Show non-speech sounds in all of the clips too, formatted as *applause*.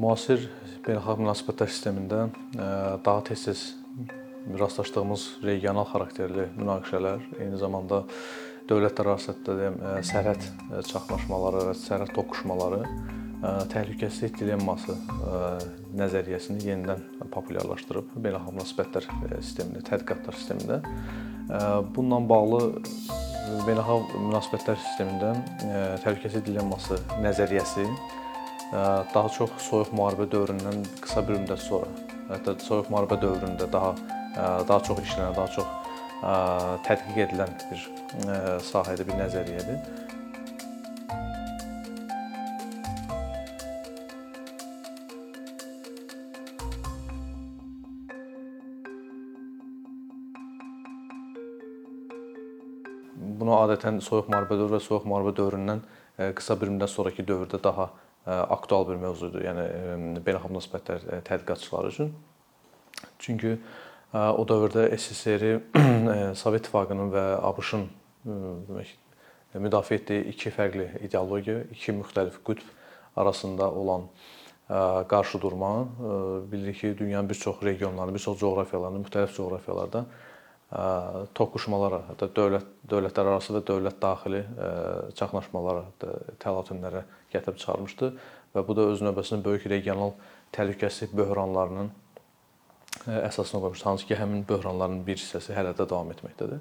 Müasir beynəlxalq münasibətlər sistemində daha tez-tez rastlaşdığımız regional xarakterli münaqişələr, eyni zamanda dövlətlər arasında deyim, sərhəd çaxnaşmaları və sərhəd toqquşmaları təhlükəsizlik dilemması nəzəriyyəsini yenidən populyarlaşdırıb beynəlxalq münasibətlər sistemində, tədqiqatlar sistemində. Bununla bağlı beynəlxalq münasibətlər sistemində təhlükəsizlik dilemması nəzəriyyəsi daha çox soyuq müharibə dövründən qısa bir müddət sonra, hətta soyuq müharibə dövründə daha daha çox işlənən, daha çox tədqiq edilən bir sahədə bir nəzəriyyədir. Bunu adətən soyuq müharibə dövrü və soyuq müharibə dövründən qısa bir müddət sonrakı dövrdə daha aktual bir mövzudur. Yəni beynəlxalq münasibətlər tədqiqatçıları üçün. Çünki o dövrdə SSR-i *clears throat* Sovet İttifaqının və ABŞ-ın demək müdafiə etdiyi iki fərqli ideologiya, iki müxtəlif qütb arasında olan qarşıdurma bilirik ki, dünyanın bir çox regionlarında, bir çox coğrafiyalarında, müxtəlif coğrafiyalarda toqquşmalara, hətta dövlət dövlətlər arası və dövlət daxili çaxnaşmalara, təlatümlərə gətirib çıxarmışdı və bu da öz növbəsində böyük regional təhlükəsizlik böhranlarının əsasını qoymuşdu. Hansı ki, həmin böhranların bir hissəsi hələ də davam etməkdədir.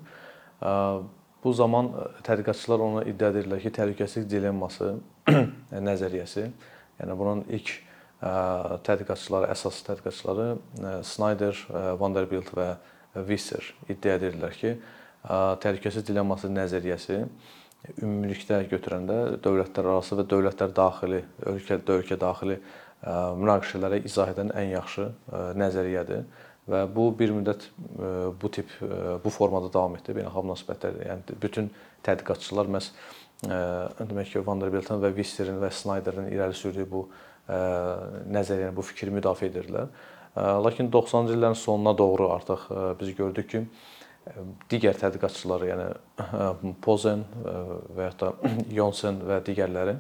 Bu zaman tədqiqatçılar ona iddia edirlər ki, təhlükəsizlik dilemması *clears throat* nəzəriyyəsi, yəni bunun ilk tədqiqatçıları, əsas tədqiqatçıları Snyder, Vanderbilt və Visser iddia edirlər ki, təhlükəsizlik dilemması nəzəriyyəsi ümumilikdə götürəndə dövlətlər arası və dövlətlər daxili, ölkə ölkə daxili münaqişələrə izah edən ən yaxşı nəzəriyyədir və bu bir müddət bu tip bu formada davam etdi. Beynəlxalq münasibətlər, yəni bütün tədqiqatçılar məhz demək ki, Vanderbiltin və Visserin və Snyderin irəli sürdüyü bu nəzəriyyəni, bu fikri müdafiə edirdilər. Lakin 90-cı illərin sonuna doğru artıq biz gördük ki, digər tədqiqatçılar, yəni Pozen və ya da *clears throat* Yonsen və digərləri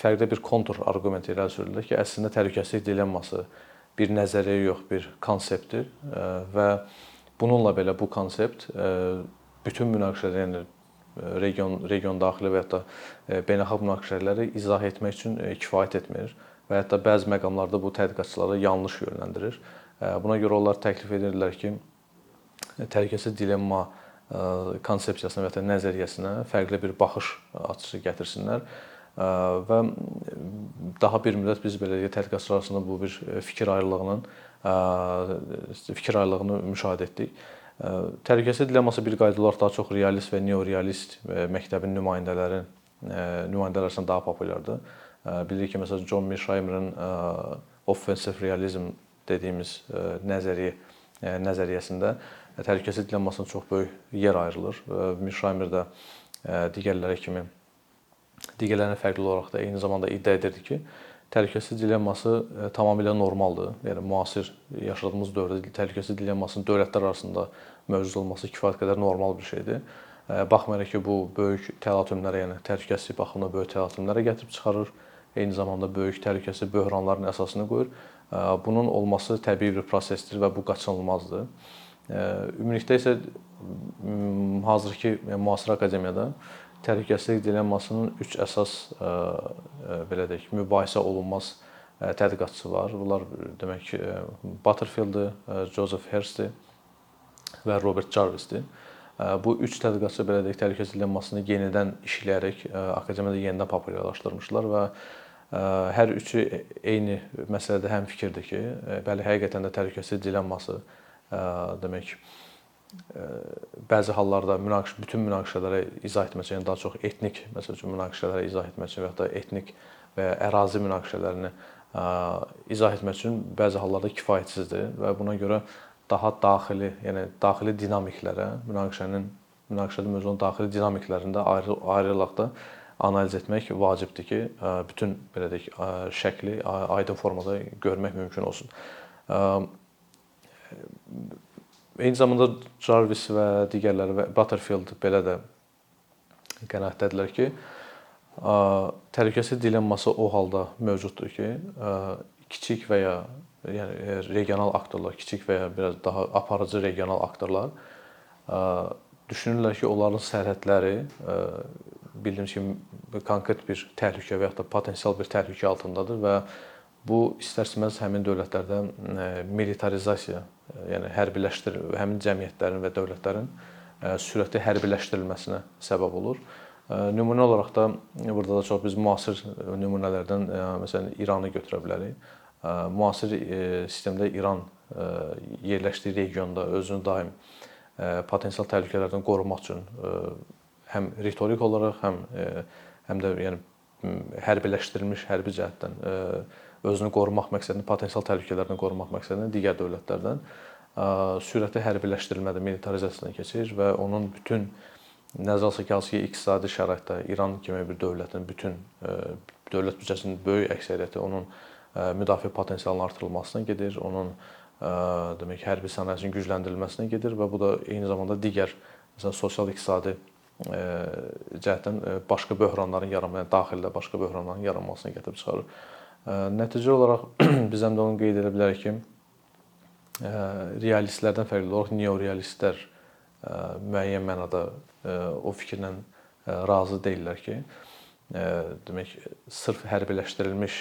fərqli bir kontur arqument irəli sürdülər ki, əslində təhlükəsizlik dilemması bir nəzəriyyə yox, bir konseptdir və bununla belə bu konsept bütün münaqişələr, yəni region region daxili və ya da beynəlxalq münaqişələri izah etmək üçün kifayət etmir və hətta bəzi məqamlarda bu tədqiqatçıları yanlış yönləndirir. Buna görə onlar təklif edirlər ki, təhlükəsizlik dilemma konsepsiyasına və ya nəzəriyyəsinə fərqli bir baxış açısı gətirsinlər və daha bir müddət biz belə deyək tədqiqatçılar arasında bu bir fikir ayrılığının fikir ayrılığını müşahidə etdik. Təhlükəsizlik dilemması bir qayda olaraq daha çox realist və neorealist məktəbin nümayəndələri nümayəndələr arasında daha populyardır. Bilirik ki, məsələn John Mearsheimer'ın offensive realizm dediyimiz nəzəriyyə nəzəriyyəsində təhlükəsizlik dilemmasına çox böyük yer ayrılır. Mearsheimer də digərləri kimi digərlərinə fərqli olaraq da eyni zamanda iddia edirdi ki, təhlükəsizlik dilemması tamamilə normaldır. Yəni müasir yaşadığımız dövrdə təhlükəsizlik dilemmasının dövlətlər arasında mövcud olması kifayət qədər normal bir şeydir. Baxmayaraq ki, bu böyük təlatümlərə, yəni təhlükəsizlik baxımından böyük təlatümlərə gətirib çıxarır eyni zamanda böyük təhlükəsizlik böhranlarının əsasını qoyur. Bunun olması təbii bir prosesdir və bu qaçınılmazdır. Ümumilikdə isə hazırki yəni müasir akademiyada təhlükəsizlik dilemmasının 3 əsas belə deyək, mübahisə olunmaz tədqiqatçısı var. Bunlar demək ki, Butterfield-dir, Joseph Hurst-dir və Robert Jarvis-dir. Bu üç tədqiqatçı belə deyək, təhlükəsizlik dilemmasını yenidən işləyərək akademiyada yenidən populyarlaşdırmışlar və hər üçü eyni məsələdə həm fikirdir ki, bəli, həqiqətən də təhlükəsizlik dilemması demək bəzi hallarda münaqişə bütün münaqişələrə izah etmək üçün, yəni daha çox etnik, məsəl üçün münaqişələrə izah etmək üçün və ya da etnik və ya ərazi münaqişələrini izah etmək üçün bəzi hallarda kifayətsizdir və buna görə daha daxili, yəni daxili dinamiklərə, münaqişənin münaqişədə mövcud olan daxili dinamiklərində ayrı ayrılıq da analiz etmək vacibdir ki, bütün belə deyək, şəkli aydın formada görmək mümkün olsun. Eyni zamanda Jarvis və digərləri və Butterfield belə də qənaətdədirlər ki, təhlükəsizlik dilemması o halda mövcuddur ki, kiçik və ya yəni regional aktorlar, kiçik və ya biraz daha aparıcı regional aktorlar düşünürlər ki, onların sərhədləri bildiyimiz kimi konkret bir təhlükə və ya da potensial bir təhlükə altındadır və bu istərsəməz həmin dövlətlərdə militarizasiya, yəni hərbiləşdir həmin cəmiyyətlərin və dövlətlərin sürətli hərbiləşdirilməsinə səbəb olur. Nümunə olaraq da burada da çox biz müasir nümunələrdən məsələn İranı götürə bilərik. Müasir sistemdə İran yerləşdiyi regionda özünü daim potensial təhlükələrdən qorumaq üçün həm ritorik olaraq, həm həm də yəni hərbiləşdirilmiş hərbi cəhətdən özünü qorumaq məqsədində potensial təhlükələrdən qorumaq məqsədində digər dövlətlərdən sürətli hərbiləşdirilmədə militarizasiyadan keçir və onun bütün nəzərə alsaq ki, hansı ki, iqtisadi şəraitdə İran kimi bir dövlətin bütün dövlət büdcəsinin böyük əksəriyyəti onun müdafiə potensialının artırılmasına gedir, onun demək hərbi sənayesinin gücləndirilməsinə gedir və bu da eyni zamanda digər məsələn sosial-iqtisadi cəhətdən başqa böhranların yaranmasına, yəni daxildə başqa böhranların yaranmasına gətirib çıxarır. Nəticə olaraq *clears throat* biz həm də onu qeyd edə bilərik ki, realistlərdən fərqli olaraq neorealistlər müəyyən mənada o fikirlə razı deyillər ki, demək sırf hərbiləşdirilmiş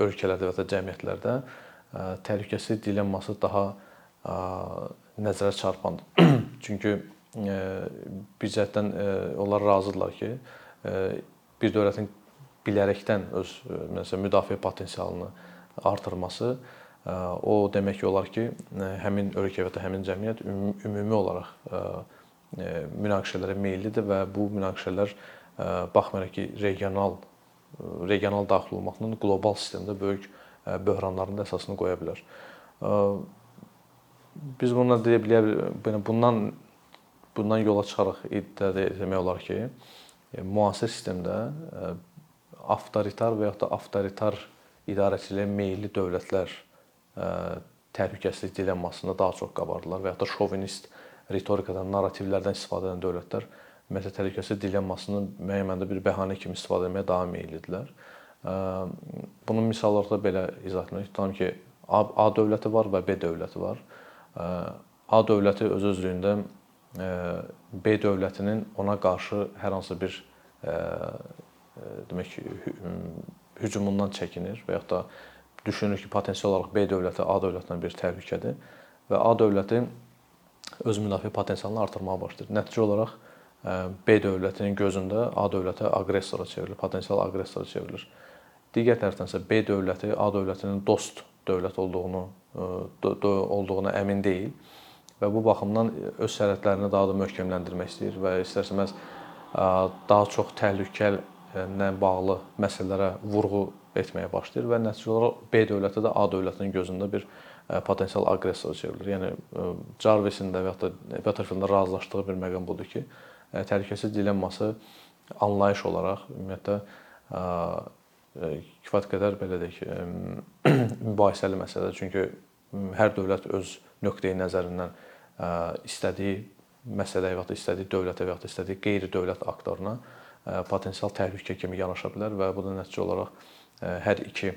ölkələrdə və ya cəmiyyətlərdə təhlükəsizlik dilemması daha nəzərə çarpandır. *clears throat* Çünki bir cəhətdən onlar razıdırlar ki, bir dövlətin bilərəkdən öz məsələn müdafiə potensialını artırması o demək olar ki, həmin ölkə və həmin cəmiyyət ümumi olaraq münaqişələrə meyllidir və bu münaqişələr baxmayaraq ki, regional regional daxil olmaqla qlobal sistemdə böyük böhranların da əsasını qoya bilər. Biz bununla deyə bilərik, bundan bundan yola çıxaraq iddia etmək olar ki, müasir sistemdə avtoritar və ya da avtoritar idarəçiliyə meylli dövlətlər təhlükəsizlik dilemmasında daha çox qabardılar və ya da şovinist ritorikadan, narrativlərdən istifadə edən dövlətlər ümumiyyətlə təhlükəsizlik dilemmasını müəyyən mənada bir bəhanə kimi istifadə etməyə daha meyllidirlər. Bunun misalları da belə izah etmək. Tutalım ki, A dövləti var və B dövləti var. A dövləti öz özlüyündə B dövlətinin ona qarşı hər hansı bir demək ki, hücumundan çəkinir və ya da düşünür ki, potensial olaraq B dövləti A dövlətindən bir təhlükədir və A dövləti öz müdafiə potensialını artırmağa başlayır. Nəticə olaraq B dövlətinin gözündə A dövləti aqressora çevrilir, potensial aqressora çevrilir. Digər tərəfdən isə B dövləti A dövlətinin dost dövlət olduğunu olduğuna əmin deyil və bu baxımdan öz sərhədlərini daha da möhkəmləndirmək istəyir və istərsəməz daha çox təhlükələ bağlı məsələlərə vurğu etməyə başlayır və nəticə olaraq B dövləti də A dövlətinin gözündə bir potensial aqressora çevrilir. Yəni Jarvisin də və ya da Butterfieldin razılaşdığı bir məqam budur ki, təhlükəsizlik dilemması anlayış olaraq ümumiyyətlə kifayət qədər belə deyək, *clears throat* mübahisəli məsələdir. Çünki hər dövlət öz nöqteyi nəzərindən istədiyi məsələyə və ya istədiyi dövlətə və ya istədiyi qeyri-dövlət aktoruna potensial təhlükə kimi yanaşa bilər və bu da nəticə olaraq hər iki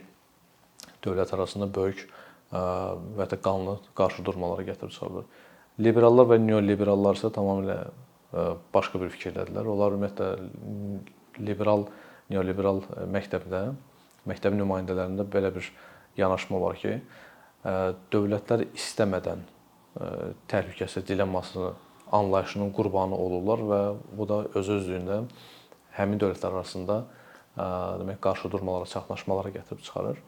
dövlət arasında böyük və ya qanlı qarşıdurmalara gətirib çıxarır. Liberallar və neoliberallar isə tamamilə başqa bir fikirdədirlər. Onlar ümumiyyətlə liberal, neoliberal məktəbdə, məktəb nümayəndələrində belə bir yanaşma var ki, dövlətlər istəmədən təhlükəsizlik dilemmasını anlayışının qurbanı olurlar və bu da öz-özlüyündə həmin dövlətlər arasında demək qarşıdurmalara, çaxnaşmalara gətirib çıxarır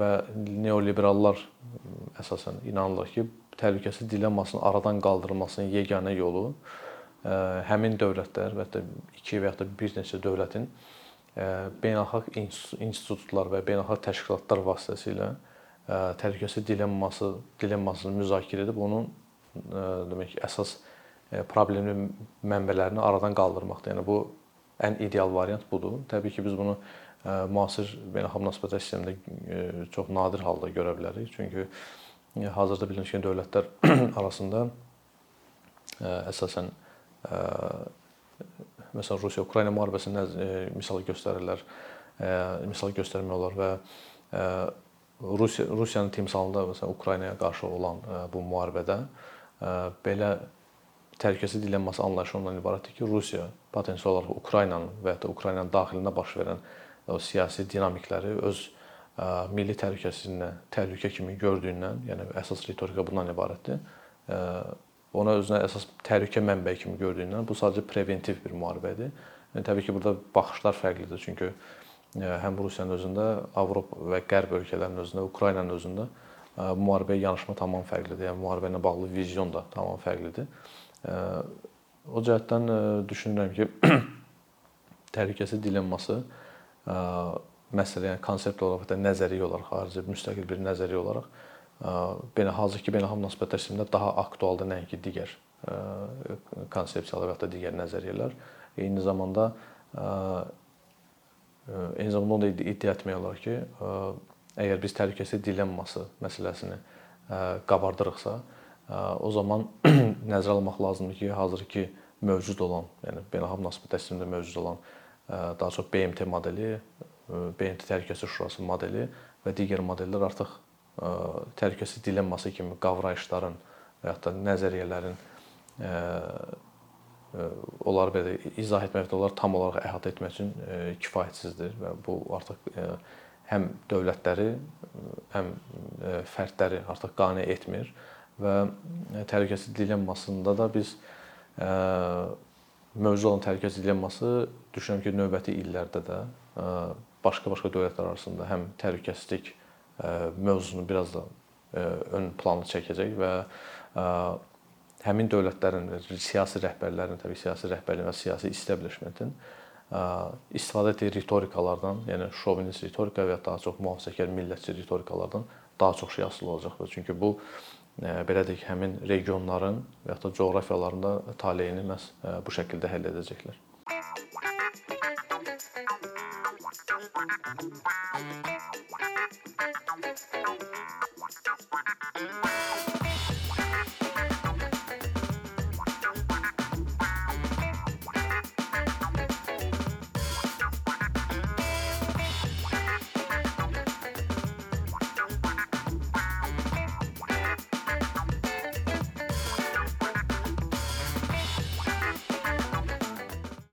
və neoliberallar əsasən inanırlar ki, təhlükəsizlik dilemmasının aradan qaldırılmasının yeganə yolu həmin dövlətlər və ya iki və ya da bir neçə dövlətin beynəlxalq institutlar və beynəlxalq təşkilatlar vasitəsilə təhlükəsizlik dilemması dilemmasını müzakirə edib onun demək əsas problemli mənbələrini aradan qaldırmaqdır. Yəni bu ən ideal variant budur. Təbii ki, biz bunu müasir beynəlxalq münasibətlər sistemində çox nadir halda görə bilərik. Çünki hazırda bildiğiniz kimi dövlətlər *clears throat* arasında əsasən məsələn Rusiya-Ukrayna müharibəsində misal göstərirlər, misal göstərmək olar və Rusiya Rusiyanın timsalında məsələn Ukraynaya qarşı olan bu müharibədə belə təhlükəsizlik dilemması anlayışı ondan ibarətdir ki, Rusiya potensial olaraq Ukraynanın və ya da Ukraynanın daxilində baş verən o siyasi dinamikləri öz milli təhlükəsizliyinə təhlükə kimi gördüyündən, yəni əsas ritorika bundan ibarətdir. Ona özünə əsas təhlükə mənbəyi kimi gördüyündən bu sadəcə preventiv bir müharibədir. Yəni təbii ki, burada baxışlar fərqlidir. Çünki həm Rusiyanın özündə, Avropa və Qərb ölkələrinin özündə, Ukraynanın özündə müharibəyə yanaşma tamam fərqlidir. Yəni müharibə ilə bağlı vizyon da tamam fərqlidir. O cəhətdən düşünürəm ki, *clears throat* təhlükəsizlik dilemması məsələ, yəni konsept olaraq da nəzəriyyə olaraq xarici müstəqil bir nəzəriyyə olaraq belə hazırki beynəlxalq münasibətlər sistemində daha aktualdır nəinki digər konsepsiyalar və ya da digər nəzəriyyələr. Eyni zamanda eyni zamanda onu da iddia etmək olar ki, əgər biz təhlükəsizlik dilemması məsələsini qabardırıqsa, o zaman *clears throat* nəzərə almaq lazımdır ki, hazırki mövcud olan, yəni beynəlxalq münasibətlər sistemində mövcud olan daha çox BMT modeli, BMT Təhlükəsizlik Şurası modeli və digər modellər artıq təhlükəsizlik dilemması kimi qavrayışların və da nəzəriyyələrin onları belə izah etmək və onları tam olaraq əhatə etmək üçün kifayətsizdir və bu artıq həm dövlətləri, həm fərdləri artıq qane etmir və təhlükəsizlik dilemmasında da biz mövcud olan təhlükəsizlik dilemması düşünürəm ki, növbəti illərdə də başqa-başqa dövlətlər arasında həm təhlükəsizlik mövzusunu biraz da ön plana çəkəcək və həmin dövlətlərin siyasi rəhbərlərinin, təbii siyasi rəhbərliyin və siyasi establishmentin istifadə etdiyi ritorikalardan, yəni şovinist ritorika və ya daha çox mühafizəkar millətçi ritorikalardan daha çox şey asılı olacaqdır. Çünki bu belə deyək, həmin regionların və da coğrafiyalarında taleyini məhz bu şəkildə həll edəcəklər.